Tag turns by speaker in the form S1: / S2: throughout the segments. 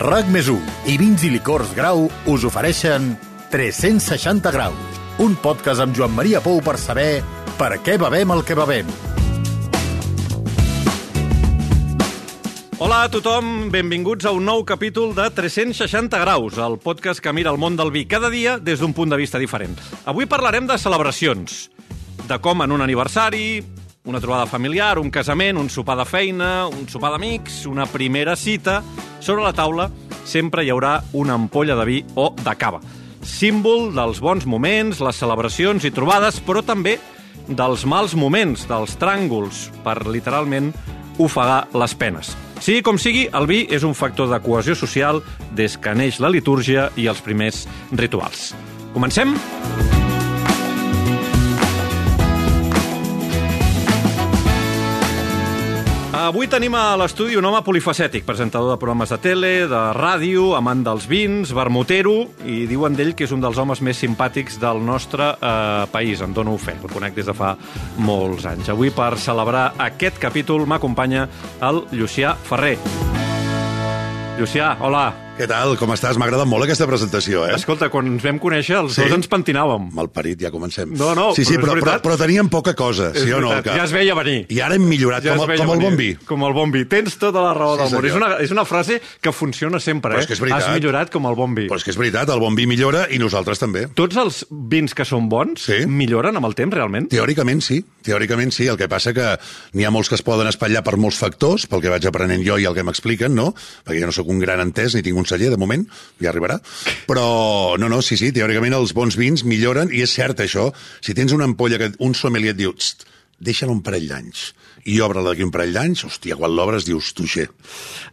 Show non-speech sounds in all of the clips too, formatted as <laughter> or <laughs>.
S1: RAC més i Vins i Licors Grau us ofereixen 360 graus, un podcast amb Joan Maria Pou per saber per què bevem el que bevem.
S2: Hola a tothom, benvinguts a un nou capítol de 360 graus, el podcast que mira el món del vi cada dia des d'un punt de vista diferent. Avui parlarem de celebracions, de com en un aniversari, una trobada familiar, un casament, un sopar de feina, un sopar d'amics, una primera cita, sobre la taula sempre hi haurà una ampolla de vi o de cava. Símbol dels bons moments, les celebracions i trobades, però també dels mals moments, dels tràngols, per literalment ofegar les penes. Sigui com sigui, el vi és un factor de cohesió social des que neix la litúrgia i els primers rituals. Comencem? Comencem? Avui tenim a l'estudi un home polifacètic, presentador de programes de tele, de ràdio, amant dels vins, vermutero, i diuen d'ell que és un dels homes més simpàtics del nostre eh, país. En dono fe, el conec des de fa molts anys. Avui, per celebrar aquest capítol, m'acompanya el Llucià Ferrer. Llucià, hola.
S3: Què tal? Com estàs? M'ha agradat molt aquesta presentació, eh?
S2: Escolta, quan ens vam conèixer, els sí? dos ens pentinàvem.
S3: Malparit, ja comencem.
S2: No, no,
S3: sí, sí, però, però, però, però teníem poca cosa,
S2: és
S3: sí o no?
S2: Que... Ja es veia venir.
S3: I ara hem millorat, ja com, com el bon vi.
S2: Com el bon vi. Tens tota la raó sí, del món. És una, és una frase que funciona sempre,
S3: però
S2: eh?
S3: És que és veritat.
S2: Has millorat com el bon vi.
S3: Però és que és veritat, el bon vi millora i nosaltres també.
S2: Tots els vins que són bons
S3: sí.
S2: milloren amb el temps, realment?
S3: Teòricament sí, teòricament sí. El que passa que n'hi ha molts que es poden espatllar per molts factors, pel que vaig aprenent jo i el que m'expliquen, no? Perquè jo no sóc un gran entès ni tinc un celler, de moment, ja arribarà. Però, no, no, sí, sí, teòricament els bons vins milloren, i és cert això. Si tens una ampolla que un sommelier et diu, deixa-la un parell d'anys i obre-la d'aquí un parell d'anys, hòstia, quan l'obres dius, tuixer.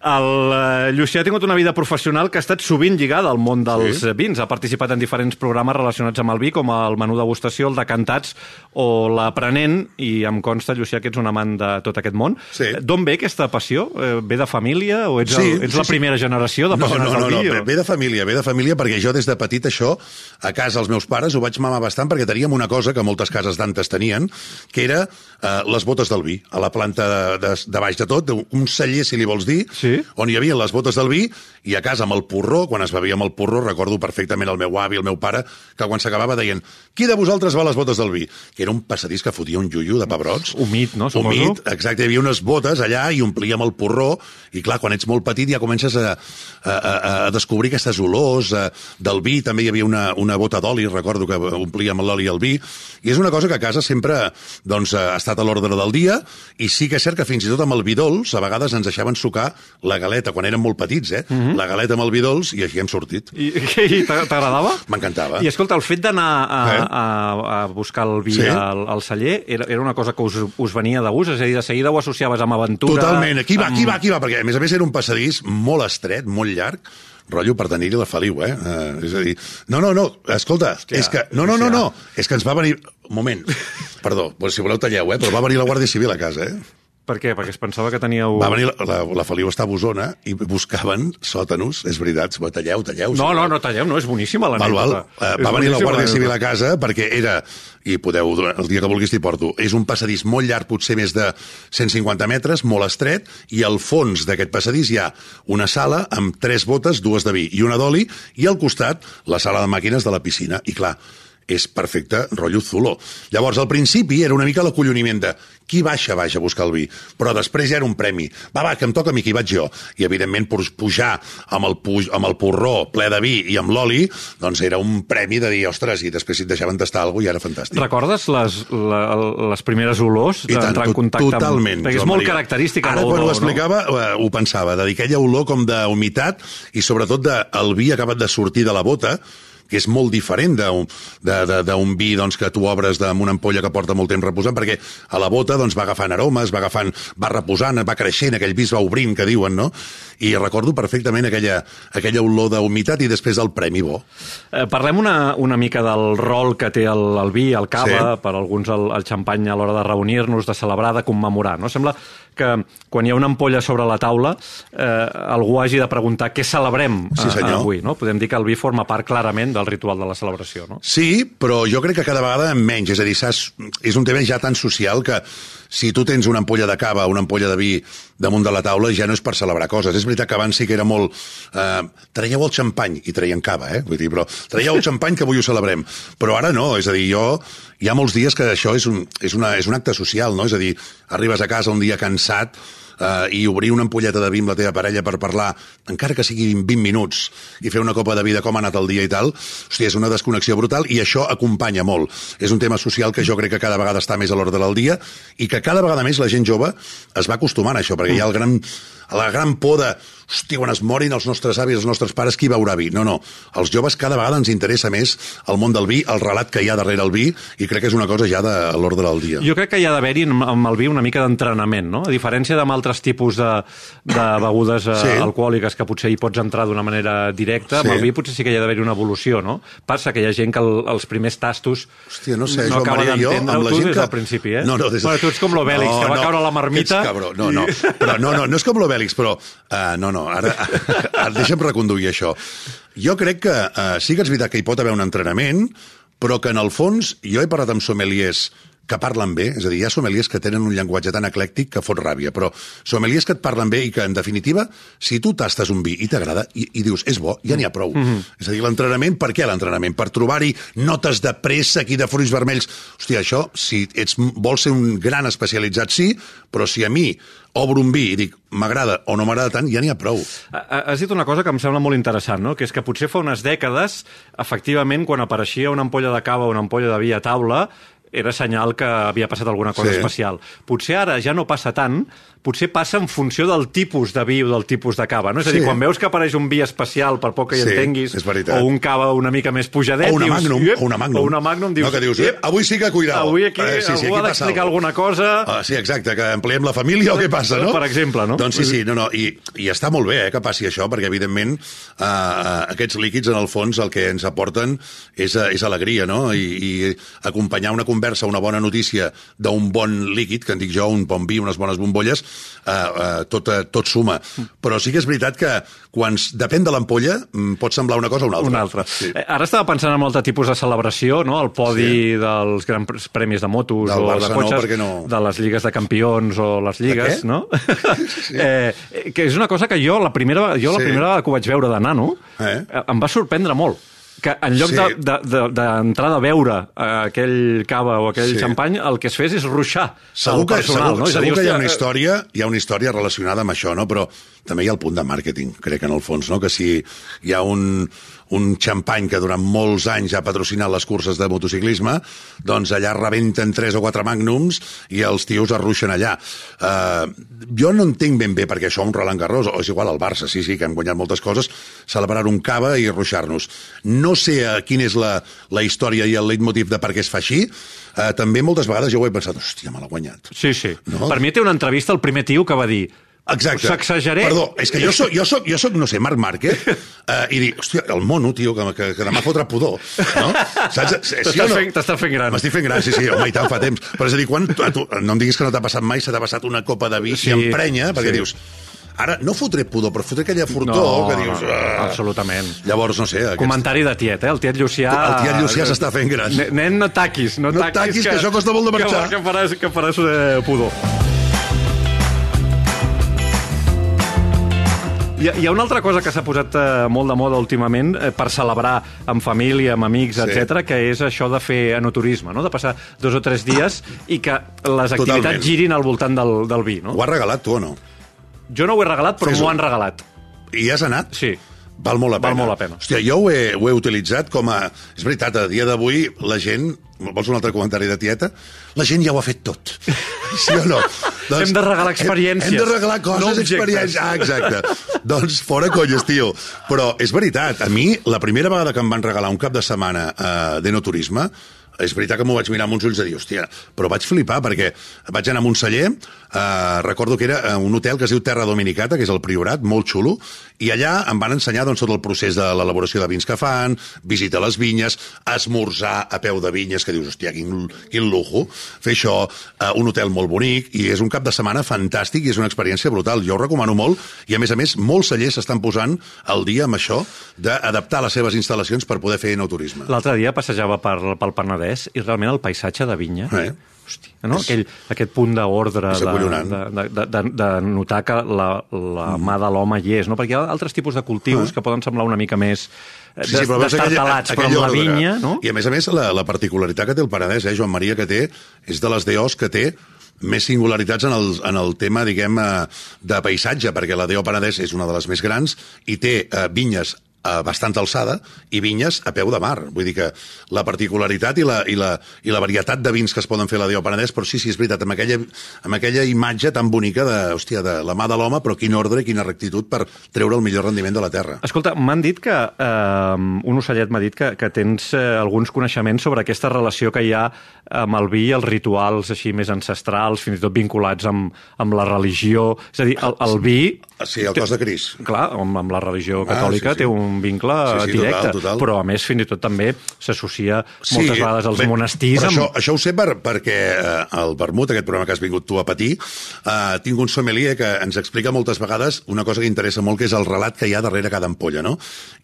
S2: El uh, Llucià ha tingut una vida professional que ha estat sovint lligada al món dels sí. vins. Ha participat en diferents programes relacionats amb el vi, com el menú degustació, el de Cantats o l'Aprenent, i em consta, Llucià, que ets un amant de tot aquest món.
S3: Sí.
S2: D'on ve aquesta passió? Eh, ve de família o ets, sí, el, ets sí, la primera sí. generació d'apassionats
S3: no, no, no,
S2: del vi?
S3: No, no, ve de família, ve de família perquè jo des de petit això, a casa els meus pares ho vaig mamar bastant perquè teníem una cosa que moltes cases d'antes tenien, que era eh, les botes del vi, a la planta de, de, de baix de tot, un celler, si li vols dir,
S2: sí?
S3: on hi havia les botes del vi, i a casa amb el porró, quan es bevia amb el porró, recordo perfectament el meu avi, el meu pare, que quan s'acabava deien qui de vosaltres va a les botes del vi? Que era un passadís que fotia un juiu de pebrots.
S2: Humit, no? Suposo.
S3: Humit, exacte. Hi havia unes botes allà i omplíem el porró, i clar, quan ets molt petit ja comences a, a, a, a descobrir aquestes olors a, del vi. També hi havia una, una bota d'oli, recordo que omplíem l'oli al vi, i és una cosa que a casa sempre doncs, ha estat a l'ordre del dia, i sí que és cert que fins i tot amb el vi dolç, a vegades ens deixaven sucar la galeta, quan érem molt petits, eh? Mm -hmm. La galeta amb el vi dolç, i així hem sortit.
S2: I, <laughs> i t'agradava?
S3: M'encantava.
S2: I escolta, el fet d'anar a, eh? a, a buscar el vi sí? al, al celler era, era una cosa que us, us venia de gust? És a dir, de seguida ho associaves amb aventura...
S3: Totalment. Aquí va, aquí va, aquí va, perquè a més a més era un passadís molt estret, molt llarg, rotllo per tenir-hi la Feliu, eh? Uh, és a dir, no, no, no, escolta, Hòstia, és que... No, no, no, no, és que ens va venir... Un moment, perdó, si voleu talleu, eh? Però va venir la Guàrdia Civil a casa, eh?
S2: Per què? Perquè es pensava que teníeu...
S3: Va venir, la, la, la Feliu està a Bosona i buscaven sòtanos, és veritat, talleu, talleu.
S2: No, no, no talleu, no, és boníssima la
S3: val, val. Uh, va venir la Guàrdia Civil a casa perquè era, i podeu, el dia que vulguis t'hi porto, és un passadís molt llarg, potser més de 150 metres, molt estret, i al fons d'aquest passadís hi ha una sala amb tres botes, dues de vi i una d'oli, i al costat la sala de màquines de la piscina. I clar, és perfecte, rotllo Zulo. Llavors, al principi era una mica l'acolloniment de qui baixa, baixa a buscar el vi, però després ja era un premi. Va, va, que em toca a mi, que hi vaig jo. I, evidentment, pujar amb el, puj, amb el porró ple de vi i amb l'oli, doncs era un premi de dir, ostres, i després si et deixaven tastar alguna cosa i era fantàstic.
S2: Recordes les, la, les primeres olors d'entrar en contacte
S3: totalment,
S2: amb... Perquè és molt Maria. característica
S3: Ara, quan ho explicava, no? Eh, ho pensava, de dir aquella olor com d'humitat i sobretot de, el vi acabat de sortir de la bota, que és molt diferent d'un vi doncs, que tu obres amb una ampolla que porta molt temps reposant, perquè a la bota doncs, va agafant aromes, va agafant, va reposant, va creixent, aquell vi es va obrint, que diuen, no? I recordo perfectament aquella, aquella olor d'humitat i després el premi bo.
S2: Eh, parlem una, una mica del rol que té el, el vi, el cava, sí. per alguns el, el xampany a l'hora de reunir-nos, de celebrar, de commemorar, no? Sembla que quan hi ha una ampolla sobre la taula eh, algú hagi de preguntar què celebrem
S3: sí,
S2: eh, avui, no? Podem dir que el vi forma part clarament del ritual de la celebració, no?
S3: Sí, però jo crec que cada vegada menys, és a dir, saps, és un tema ja tan social que si tu tens una ampolla de cava una ampolla de vi damunt de la taula, ja no és per celebrar coses. És veritat que abans sí que era molt... Eh, traieu el xampany, i traien cava, eh? Vull dir, però traieu el xampany que avui ho celebrem. Però ara no, és a dir, jo... Hi ha molts dies que això és un, és una, és un acte social, no? És a dir, arribes a casa un dia cansat, eh, i obrir una ampolleta de vi amb la teva parella per parlar, encara que sigui 20 minuts, i fer una copa de vi de com ha anat el dia i tal, hòstia, és una desconnexió brutal i això acompanya molt. És un tema social que jo crec que cada vegada està més a l'ordre del dia i que cada vegada més la gent jove es va acostumant a això, perquè hi ha el gran, la gran por de hòstia, quan es morin els nostres avis, els nostres pares, qui beurà vi? No, no. Els joves cada vegada ens interessa més el món del vi, el relat que hi ha darrere el vi, i crec que és una cosa ja de l'ordre del dia.
S2: Jo crec que hi ha d'haver-hi amb el vi una mica d'entrenament, no? A diferència d'altres altres tipus de, de begudes eh, sí. alcohòliques que potser hi pots entrar d'una manera directa, sí. amb el vi potser sí que hi ha d'haver una evolució, no? Passa que hi ha gent que el, els primers tastos
S3: Hòstia, no, sé,
S2: no acaba d'entendre-ho tu des
S3: que...
S2: del principi, eh?
S3: No, no, des...
S2: bueno, tu ets com l'Obèlix, no, que va no, caure a la marmita...
S3: Cabró. No, no, <laughs> però no, no, no és com l'Obèlix, però... Uh, no, no, ara, <laughs> ara deixa'm reconduir això. Jo crec que uh, sí que és veritat que hi pot haver un entrenament, però que en el fons, jo he parlat amb sommeliers que parlen bé, és a dir, hi ha sommeliers que tenen un llenguatge tan eclèctic que fot ràbia, però sommeliers que et parlen bé i que, en definitiva, si tu tastes un vi i t'agrada i, i dius, és bo, ja n'hi ha prou. Mm -hmm. És a dir, l'entrenament, per què l'entrenament? Per trobar-hi notes de pressa aquí de fruits vermells. Hòstia, això, si ets, vols ser un gran especialitzat, sí, però si a mi obro un vi i dic m'agrada o no m'agrada tant, ja n'hi ha prou.
S2: Has dit una cosa que em sembla molt interessant, no? que és que potser fa unes dècades, efectivament, quan apareixia una ampolla de cava o una ampolla de vi a taula, era senyal que havia passat alguna cosa sí. especial. Potser ara ja no passa tant, potser passa en funció del tipus de vi o del tipus de cava, no? És a dir, sí. quan veus que apareix un vi especial, per poc que hi sí, entenguis, o un cava una mica més pujadet...
S3: O una
S2: dius,
S3: Magnum, o una Magnum.
S2: O una Magnum, dius...
S3: No, que dius, eh, avui sí que cuidao.
S2: Avui aquí eh, sí, sí, algú ha d'explicar alguna cosa...
S3: Ah, sí, exacte, que empleem la família o què passa, no?
S2: Per exemple, no?
S3: Doncs sí, sí, no, no, i, i està molt bé eh, que passi això, perquè evidentment eh, aquests líquids, en el fons, el que ens aporten és, eh, és alegria, no? I, I acompanyar una conversa, una bona notícia d'un bon líquid, que en dic jo, un bon vi, unes bones bombolles, eh, eh, tot, eh, tot suma. Però sí que és veritat que quan depèn de l'ampolla mm, pot semblar una cosa o una altra.
S2: Una altra. Sí. Eh, ara estava pensant en altre tipus de celebració, no? el podi sí. dels grans premis de motos
S3: Del
S2: o
S3: Barça,
S2: de cotxes,
S3: no,
S2: no. de les lligues de campions o les lligues, no? <laughs> sí. eh, que és una cosa que jo la primera, jo la sí. primera vegada que ho vaig veure de nano eh? em va sorprendre molt que en lloc sí. d'entrar de, de, de, a veure uh, aquell cava o aquell sí. xampany, el que es fes és ruixar
S3: segur
S2: el personal.
S3: Segur,
S2: no?
S3: segur dir, que hi ha una història, hi ha una història relacionada amb això, no? però també hi ha el punt de màrqueting, crec, en el fons, no? que si hi ha un, un xampany que durant molts anys ha patrocinat les curses de motociclisme, doncs allà rebenten tres o quatre magnums i els tios arruixen allà. Uh, jo no entenc ben bé perquè això un Roland Garros, o és igual al Barça, sí, sí, que han guanyat moltes coses, celebrar un cava i ruixar-nos. No sé uh, quina és la, la història i el leitmotiv de per què es fa així, uh, també moltes vegades jo ho he pensat, hòstia, me l'ha guanyat.
S2: Sí, sí. No? Per mi té una entrevista el primer tio que va dir
S3: Exacte.
S2: S'exageré.
S3: Perdó, és que jo soc, jo soc, jo soc no sé, Marc Márquez, <laughs> eh, i dic, hòstia, el mono, tio, que, que, que demà fotrà pudor, no?
S2: Saps? Sí no? fent, fent gran.
S3: M'estic fent gran, sí, sí, home, i tant, fa temps. Però és a dir, quan, tu, no em diguis que no t'ha passat mai, se t'ha passat una copa de vi sí, i emprenya, perquè sí. dius, Ara, no fotré pudor, però fotré aquella fortor no, que dius...
S2: Ah. Absolutament.
S3: Llavors, no sé...
S2: Aquest... Comentari de tiet, eh? El tiet Llucià...
S3: El tiet Llucià s'està fent gran.
S2: Nen, no taquis, no,
S3: no taquis, taquis que, que això costa molt de marxar.
S2: Que, que faràs, que faràs eh, pudor. Hi ha, hi ha una altra cosa que s'ha posat eh, molt de moda últimament eh, per celebrar amb família, amb amics, sí. etc, que és això de fer enoturisme, no? de passar dos o tres dies i que les activitats Totalment. girin al voltant del, del vi. No?
S3: Ho has regalat tu o no?
S2: Jo no ho he regalat, però m'ho han regalat.
S3: I has anat?
S2: Sí.
S3: Val molt la pena.
S2: Val molt la pena.
S3: Hòstia, jo ho he, ho he utilitzat com a... És veritat, a dia d'avui la gent... Vols un altre comentari de tieta? La gent ja ho ha fet tot. <laughs> Sí o no?
S2: Doncs, hem de regalar experiències.
S3: Hem, hem de regalar coses, no experiències. Ah, exacte. doncs fora colles, tio. Però és veritat, a mi, la primera vegada que em van regalar un cap de setmana eh, d'enoturisme, és veritat que m'ho vaig mirar amb uns ulls de dir, hòstia, però vaig flipar perquè vaig anar a Montseller, eh, recordo que era eh, un hotel que es diu Terra Dominicata, que és el Priorat, molt xulo, i allà em van ensenyar doncs, tot el procés de l'elaboració de vins que fan, visita les vinyes, esmorzar a peu de vinyes, que dius, hòstia, quin, quin lujo, fer això, eh, un hotel molt bonic, i és un cap de setmana fantàstic i és una experiència brutal. Jo ho recomano molt, i a més a més, molts cellers s'estan posant al dia amb això d'adaptar les seves instal·lacions per poder fer enoturisme.
S2: L'altre dia passejava per, pel Penedès Penedès i realment el paisatge de vinya...
S3: Eh?
S2: Hòstia, no? Aquell, aquest punt d'ordre,
S3: És
S2: de, de, de, de, de, notar que la, la mà de l'home hi és, no? perquè hi ha altres tipus de cultius
S3: Ah.
S2: que poden semblar una mica més eh,
S3: Sí, sí, però
S2: destartalats, però amb la vinya, no?
S3: I a més a més, la, la particularitat que té el Penedès, eh, Joan Maria, que té, és de les DOs que té més singularitats en el, en el tema, diguem, eh, de paisatge, perquè la DO Penedès és una de les més grans i té eh, vinyes a bastanta alçada i vinyes a peu de mar. Vull dir que la particularitat i la, i la, i la varietat de vins que es poden fer a la DO Penedès, però sí, sí, és veritat, amb aquella, amb aquella imatge tan bonica de, hòstia, de la mà de l'home, però quin ordre i quina rectitud per treure el millor rendiment de la terra.
S2: Escolta, m'han dit que, eh, un ocellet m'ha dit que, que tens eh, alguns coneixements sobre aquesta relació que hi ha amb el vi i els rituals així més ancestrals, fins i tot vinculats amb, amb la religió. És a dir, el, el vi...
S3: Sí, el cos de Cris.
S2: Clar, amb, amb la religió
S3: Ah,
S2: catòlica
S3: sí, sí.
S2: té un vincle
S3: Sí, sí,
S2: directe,
S3: total, total.
S2: però a més fins i tot també s'associa moltes vegades als
S3: bé,
S2: monestirs amb...
S3: això, això ho sé per, perquè eh, el vermut, aquest programa que has vingut tu a patir, eh, tinc un sommelier que ens explica moltes vegades una cosa que interessa molt, que és el relat que hi ha darrere cada ampolla, no?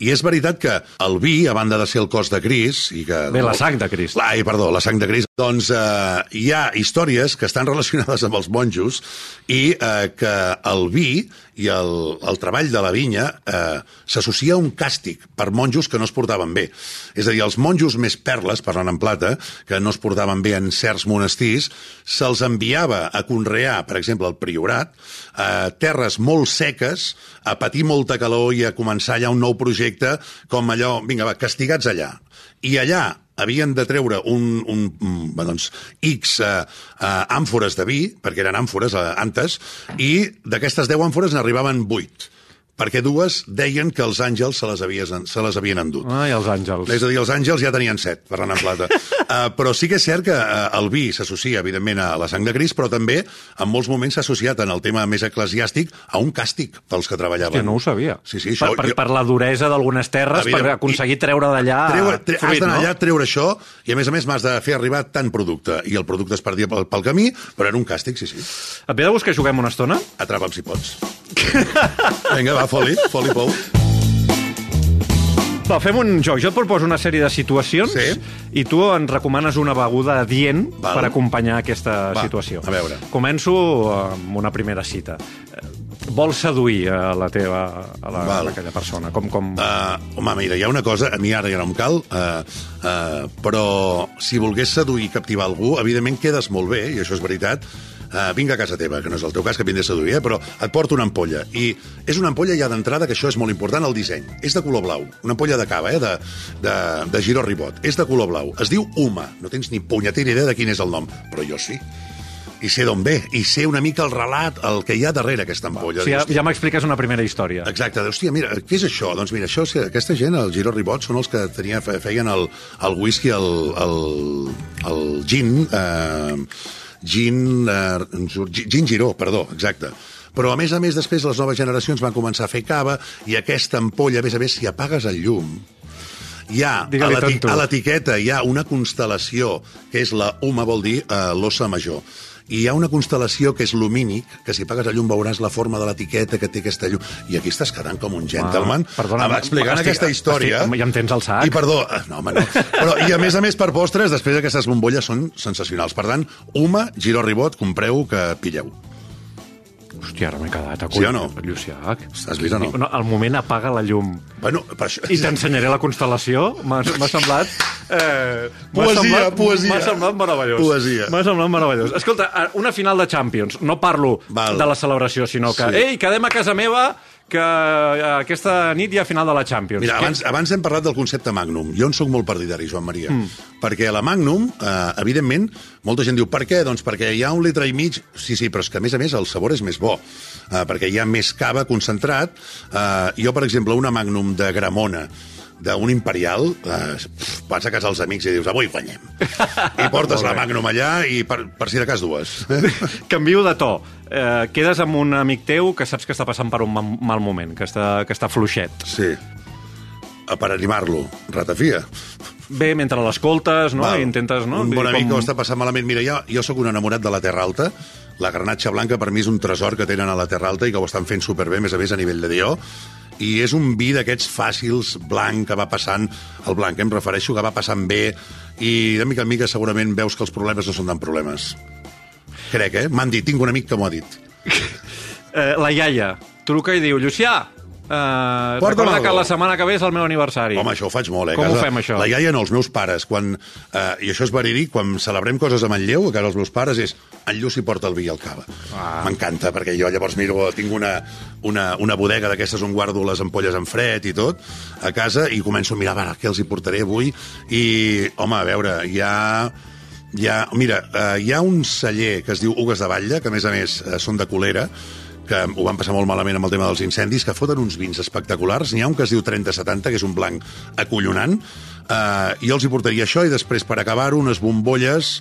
S3: I és veritat que el vi, a banda de ser el cos de Cris... I que,
S2: Bé, la sang de Crist.
S3: Ai, perdó, la sang de Crist. Doncs eh, hi ha històries que estan relacionades amb els monjos i eh, que el vi i el, el treball de la vinya eh, s'associa a un càstig per monjos que no es portaven bé. És a dir, els monjos més perles, parlant en plata, que no es portaven bé en certs monestirs, se'ls enviava a conrear, per exemple, al Priorat, a terres molt seques, a patir molta calor i a començar allà un nou projecte, com allò, vinga, va, castigats allà. I allà havien de treure un, un, un bé, doncs, X eh, eh, àmfores de vi, perquè eren àmfores, eh, antes, i d'aquestes 10 àmfores n'arribaven 8 perquè dues deien que els àngels se les, havies, se les havien endut.
S2: Ai, els àngels.
S3: És a dir, els àngels ja tenien set, parlant en plata. uh, <laughs> però sí que és cert que uh, el vi s'associa, evidentment, a la sang de Crist, però també en molts moments s'ha associat en el tema més eclesiàstic a un càstig pels que treballaven.
S2: Hòstia, no ho sabia.
S3: Sí, sí, això...
S2: per, per, per la duresa d'algunes terres, per aconseguir treure d'allà
S3: Treure, tre, has d'anar
S2: no?
S3: allà, treure això, i a més a més m'has de fer arribar tant producte. I el producte es perdia pel, pel camí, però era un càstig, sí, sí.
S2: Et ve de gust que juguem una estona?
S3: Atrapa'm si pots. <laughs> Vinga, va, foli, foli, pou.
S2: Va, fem un joc. Jo et proposo una sèrie de situacions
S3: Sí.
S2: i tu ens recomanes una beguda adient
S3: Val.
S2: per acompanyar aquesta
S3: Va,
S2: situació.
S3: a veure.
S2: Començo amb una primera cita. Vols seduir a la teva, a, la,
S3: Val.
S2: a aquella persona? Com, com...
S3: Uh, home, mira, hi ha una cosa, a mi ara ja no em cal, uh, uh, però si volgués seduir i captivar algú, evidentment quedes molt bé, i això és veritat, Uh, vinc a casa teva, que no és el teu cas, que vindré a seduir, eh? però et porto una ampolla. I és una ampolla ja d'entrada, que això és molt important, el disseny. És de color blau. Una ampolla de cava, eh? de, de, de Giró Ribot. És de color blau. Es diu Uma. No tens ni punyetera idea de quin és el nom, però jo sí. I sé d'on ve, i sé una mica el relat, el que hi ha darrere aquesta ampolla.
S2: Sí, ja, ja m'expliques una primera història.
S3: Exacte, hòstia, mira, què és això? Doncs mira, això, que aquesta gent, el Giro Ribot, són els que tenia, fe- feien el, el whisky, el, el, el gin, eh, gin, eh, gin Giró, perdó, exacte. Però, a més a més, després les noves generacions van començar a fer cava i aquesta ampolla, a més a més, si apagues el llum, hi ha, a l'etiqueta hi ha una constel·lació, que és la UMA, vol dir eh, l'ossa major. I hi ha una constel·lació que és lumínic, que si apagues el llum veuràs la forma de l'etiqueta que té aquesta llum. I aquí estàs quedant com un gentleman,
S2: Ah, perdona,
S3: explicant
S2: estic-
S3: aquesta història.
S2: estic- ja em tens al sac.
S3: I perdó, eh, no, home, no. Però, I a més a més, per postres, després aquestes bombolles són sensacionals. Per tant, UMA, Giró Ribot, compreu que pilleu.
S2: Hòstia, ara m'he quedat a
S3: Sí o no?
S2: Lluciac.
S3: Has vist o no?
S2: no? Al moment apaga la llum
S3: Bueno, per això...
S2: i t'ensenyaré la constel·lació. M'ha m'ha semblat... Eh, m'ha
S3: Poesia,
S2: semblat,
S3: poesia.
S2: M'ha semblat meravellós.
S3: Poesia.
S2: M'ha semblat meravellós. Escolta, una final de Champions. No parlo
S3: Val.
S2: de la celebració, sinó que,
S3: Sí.
S2: ei, quedem a casa meva, que eh, aquesta nit hi ha final de la Champions.
S3: Mira, abans, abans hem parlat del concepte Magnum. Jo en sóc molt partidari, Joan Maria. Mm. Perquè la Magnum, eh, evidentment, molta gent diu, per què? Doncs perquè hi ha un litre i mig... Sí, sí, però és que, a més a més, el sabor és més bo. Eh, perquè hi ha més cava concentrat. Eh, jo, per exemple, una Magnum de Gramona, d'un imperial, eh, vas a casa dels amics i dius, avui guanyem. I portes la. Magnum allà i per, per si de cas dues. <laughs>
S2: Canvio de to. Eh, quedes amb un amic teu que saps que està passant per un ma- mal moment, que està, que està fluixet.
S3: Sí. Eh, Per animar-lo, ratafia.
S2: Bé, mentre l'escoltes, no?
S3: Val.
S2: I intentes, no?
S3: Un bon amic que ho està passant malament. Mira, jo, jo sóc un enamorat de la Terra Alta. La granatxa blanca per mi és un tresor que tenen a la Terra Alta i que ho estan fent superbé, més a més a nivell de Dió. I és un vi d'aquests fàcils, blanc, que va passant, el blanc, eh, em refereixo, que va passant bé, i de mica en mica segurament veus que els problemes no són tan problemes. Crec, eh? M'han dit, tinc un amic que m'ho ha dit.
S2: Eh, la iaia truca i diu, Llucià, Uh,
S3: Porta'm
S2: recorda que la setmana que ve és el meu aniversari.
S3: Home, això ho faig molt, eh?
S2: Com ho
S3: casa.
S2: fem, això?
S3: La iaia no, els meus pares, quan, eh, i això és verídic, quan celebrem coses a Manlleu, a casa dels meus pares, és en Lluci porta el vi el cava.
S2: Ah.
S3: M'encanta, perquè jo llavors miro, tinc una, una, una bodega d'aquestes on guardo les ampolles en fred i tot, a casa, i començo a mirar, va, què els hi portaré avui? I, home, a veure, hi ha... Hi ha, mira, eh, hi ha un celler que es diu Ugues de Batlle, que a més a més eh, són de colera, que ho van passar molt malament amb el tema dels incendis, que foten uns vins espectaculars. N'hi ha un que es diu 3070, que és un blanc acollonant. Uh, jo els hi portaria això i després, per acabar-ho, unes bombolles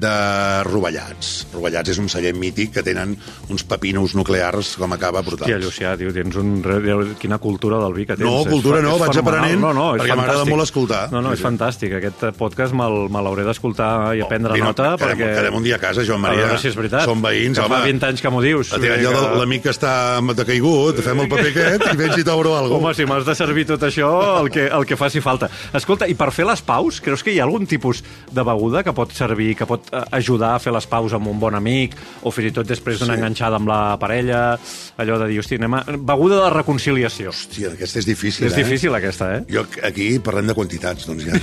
S3: de rovellats. Rovellats és un celler mític que tenen uns pepinos nuclears com acaba brutals.
S2: Hòstia, Llucià, tio, tens un... Quina cultura del vi que tens.
S3: No,
S2: És
S3: cultura
S2: fa-
S3: no,
S2: és
S3: vaig aprenent,
S2: no, no, és
S3: perquè m'agrada molt escoltar.
S2: No, no, és fantàstic. Aquest podcast me l'hauré d'escoltar i aprendre
S3: Vine,
S2: nota,
S3: quedem,
S2: perquè...
S3: quedem un dia a casa, Joan Maria.
S2: A veure si és veritat.
S3: Som veïns,
S2: que
S3: home.
S2: fa 20 anys que m'ho dius.
S3: A allò
S2: Que-
S3: de l'amic que està decaigut, fem el paper aquest i vens i t'obro alguna
S2: Home, si m'has de servir tot això, el que, el que faci falta. Escolta, i per fer les paus, creus que hi ha algun tipus de beguda que pot servir, que pot eh, ajudar a fer les paus amb un bon amic, o fins i tot després d'una
S3: Sí.
S2: enganxada amb la parella, allò de dir, hosti, anem a... Beguda de reconciliació.
S3: Hòstia, aquesta és difícil,
S2: És
S3: eh?
S2: difícil, aquesta, eh?
S3: Jo aquí parlem de quantitats, doncs ja.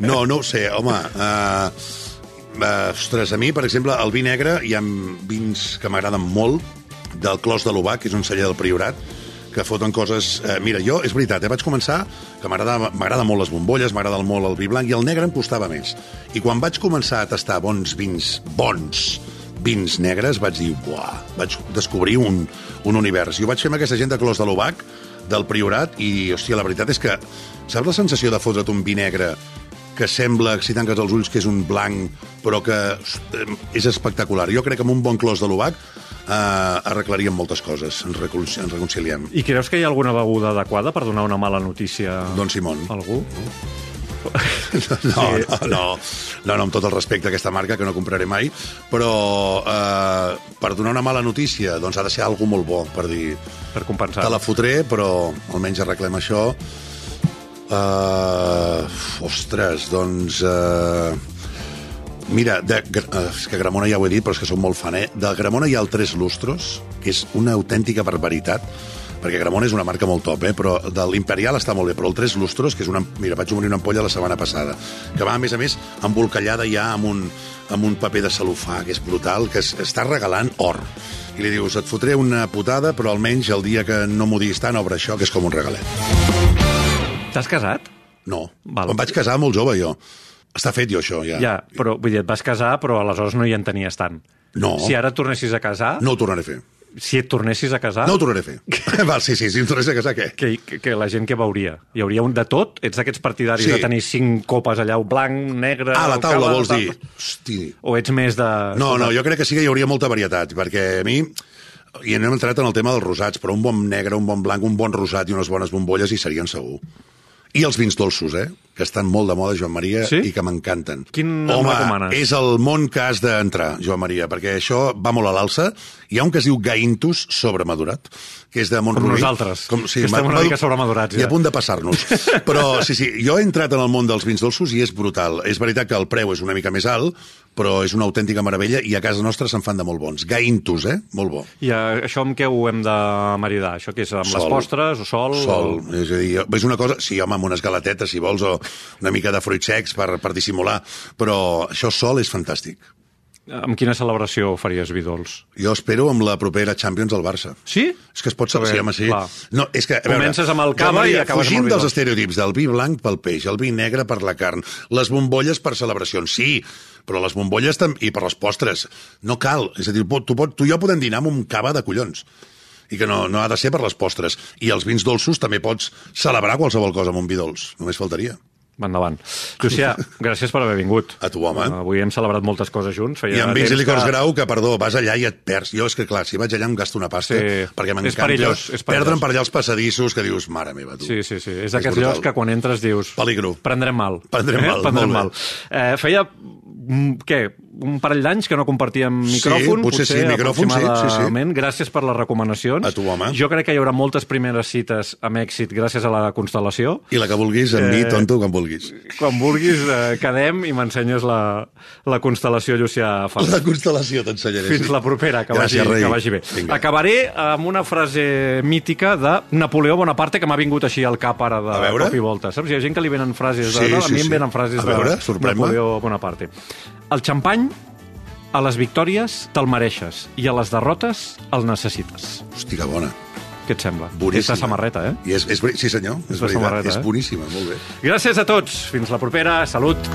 S3: No, no ho sé, home. Uh, uh, ostres, a mi, per exemple, el vi negre, hi ha vins que m'agraden molt, del Clos de l'Ubac, que és un celler del Priorat, que foten coses... Eh, mira, jo, és veritat, eh, vaig començar que m'agrada molt les bombolles, m'agrada molt el vi blanc, i el negre em costava més. I quan vaig començar a tastar bons vins, bons vins negres, vaig dir, buah, vaig descobrir un, un univers. I ho vaig fer amb aquesta gent de Clos de l'Ubac, del Priorat, i, hòstia, la veritat és que... Saps la sensació de fotre't un vi negre que sembla, si tanques els ulls, que és un blanc, però que host, és espectacular. Jo crec que amb un bon clos de l'Ubac eh, arreglaríem moltes coses, ens, recon ens reconciliem.
S2: I creus que hi ha alguna beguda adequada per donar una mala notícia
S3: Don Simón.
S2: a algú? <laughs>
S3: No, no, no, no, no, amb tot el respecte a aquesta marca, que no compraré mai, però eh, per donar una mala notícia, doncs ha de ser algú molt bo, per dir,
S2: Per compensar.
S3: te la fotré, però almenys arreglem això. Uh, ostres, doncs... Uh, mira, de, eh, és que Gramona ja ho he dit, però és que som molt fan, eh? De Gramona hi ha el Tres Lustros, que és una autèntica barbaritat, perquè Gramona és una marca molt top, eh? però de l'Imperial està molt bé, però el Tres Lustros, que és una... Mira, vaig obrir una ampolla la setmana passada, que va, a més a més, embolcallada ja amb un, amb un paper de celofà, que és brutal, que es, està regalant or. I li dius, et fotré una putada, però almenys el dia que no m'ho diguis tant, obre això, que és com un regalet.
S2: T'has casat?
S3: No.
S2: Val.
S3: Em vaig casar molt jove, jo. Està fet jo, això, ja.
S2: Ja, però vull dir, et vas casar, però aleshores no hi en tenies tant.
S3: No.
S2: Si ara et tornessis a casar,
S3: No ho tornaré a fer.
S2: si et tornessis a casar,
S3: No ho tornaré a fer. <laughs> <laughs> Val, sí, sí, si em tornés a casar, què?
S2: que, que, que la gent que veuria? Hi hauria un de tot? Ets d'aquests partidaris
S3: Sí.
S2: de tenir cinc copes allà, blanc, negre...
S3: Ah, la taula,
S2: cava,
S3: vols dir? Hosti.
S2: O ets més de...
S3: No, no, jo crec que sí que hi hauria molta varietat, perquè a mi... I hem entrat en el tema dels rosats, però un bon negre, un bon blanc, un bon rosat i unes bones bombolles hi serien segur. I els vins dolços, eh? Que estan molt de moda, Joan Maria,
S2: Sí?
S3: i que m'encanten.
S2: Quin
S3: Home,
S2: recomanes?
S3: és el món que has d'entrar, Joan Maria, perquè això va molt a l'alça. Hi ha un que es diu Gaintus sobremadurat, que és de Montrui.
S2: nosaltres, que estem una mica sobremadurats,
S3: I
S2: ja.
S3: a punt de passar-nos. <laughs> Però, sí, sí, jo he entrat en el món dels vins dolços i és brutal. És veritat que el preu és una mica més alt, però és una autèntica meravella i a casa nostra se'n fan de molt bons. Gaintus, eh? Molt bo.
S2: I això amb què ho hem de maridar? Això que és amb les
S3: Sol.
S2: postres o sol?
S3: Sol,
S2: O...
S3: és a dir, és una cosa... Sí, home, amb unes galatetes, si vols, o una mica de fruits secs per, per dissimular, però això sol és fantàstic.
S2: Amb quina celebració faries vi dolç?
S3: Jo espero amb la propera Champions al Barça.
S2: Sí?
S3: És que es pot saber, sí, home, sí.
S2: clar.
S3: No, és que, a veure,
S2: Comences amb el cava i acabes amb
S3: fugint
S2: el
S3: dels estereotips del vi blanc pel peix, el vi negre per la carn, les bombolles per celebracions, sí, però les bombolles i per les postres. No cal. És a dir, tu, pot, tu i jo podem dinar amb un cava de collons i que no, no ha de ser per les postres. I els vins dolços també pots celebrar qualsevol cosa amb un vi dolç. Només faltaria.
S2: Endavant. Llucià, gràcies per haver vingut.
S3: A tu, home.
S2: Uh, avui hem celebrat moltes coses junts. Feia
S3: I amb vins i licors
S2: que-
S3: grau, que, perdó, vas allà i et perds. Jo, és que, clar, si vaig allà em gasto una pasta,
S2: Sí.
S3: perquè m'encanta
S2: perillós, és perillós.
S3: perdre'm per allà els passadissos, que dius, mare meva, tu.
S2: Sí, sí, sí. És d'aquests llocs que quan entres dius...
S3: Peligro.
S2: Prendrem mal.
S3: Prendrem mal,
S2: Prendrem mal. Eh, feia, mm, què, un parell d'anys que no compartíem micròfon.
S3: potser sí, micròfon, sí, sí, sí.
S2: Gràcies per les recomanacions.
S3: A tu, home.
S2: Jo crec que hi haurà moltes primeres cites amb èxit gràcies a la constel·lació.
S3: I la que vulguis, amb mi,
S2: Eh,
S3: tonto, quan vulguis.
S2: Quan vulguis, eh, quedem i m'ensenyes la, la constel·lació Llucià Fals.
S3: La constel·lació t'ensenyaré.
S2: Fins
S3: sí.
S2: la propera, que,
S3: Gràcies,
S2: vagi,
S3: rei.
S2: que vagi bé.
S3: Vinga.
S2: Acabaré amb una frase mítica de Napoleó Bonaparte que m'ha vingut així al cap ara de cop i volta. Saps? Hi ha gent que li venen frases de...
S3: Sí,
S2: no, a
S3: sí,
S2: mi em
S3: sí.
S2: venen frases
S3: A veure,
S2: de. Napoleó Bonaparte. El xampany, a les victòries te'l mereixes i a les derrotes el necessites.
S3: Hosti, que bona.
S2: Què et sembla?
S3: Boníssima.
S2: Aquesta samarreta, eh?
S3: I és, és, sí, senyor, és,
S2: la
S3: veritat.
S2: samarreta,
S3: és
S2: eh?
S3: boníssima, molt bé.
S2: Gràcies a tots. Fins la propera. Salut.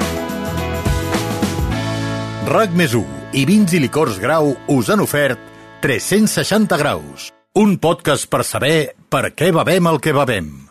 S1: RAC més 1 i Vins i Licors Grau us han ofert 360 graus. Un podcast per saber per què bevem el que bevem.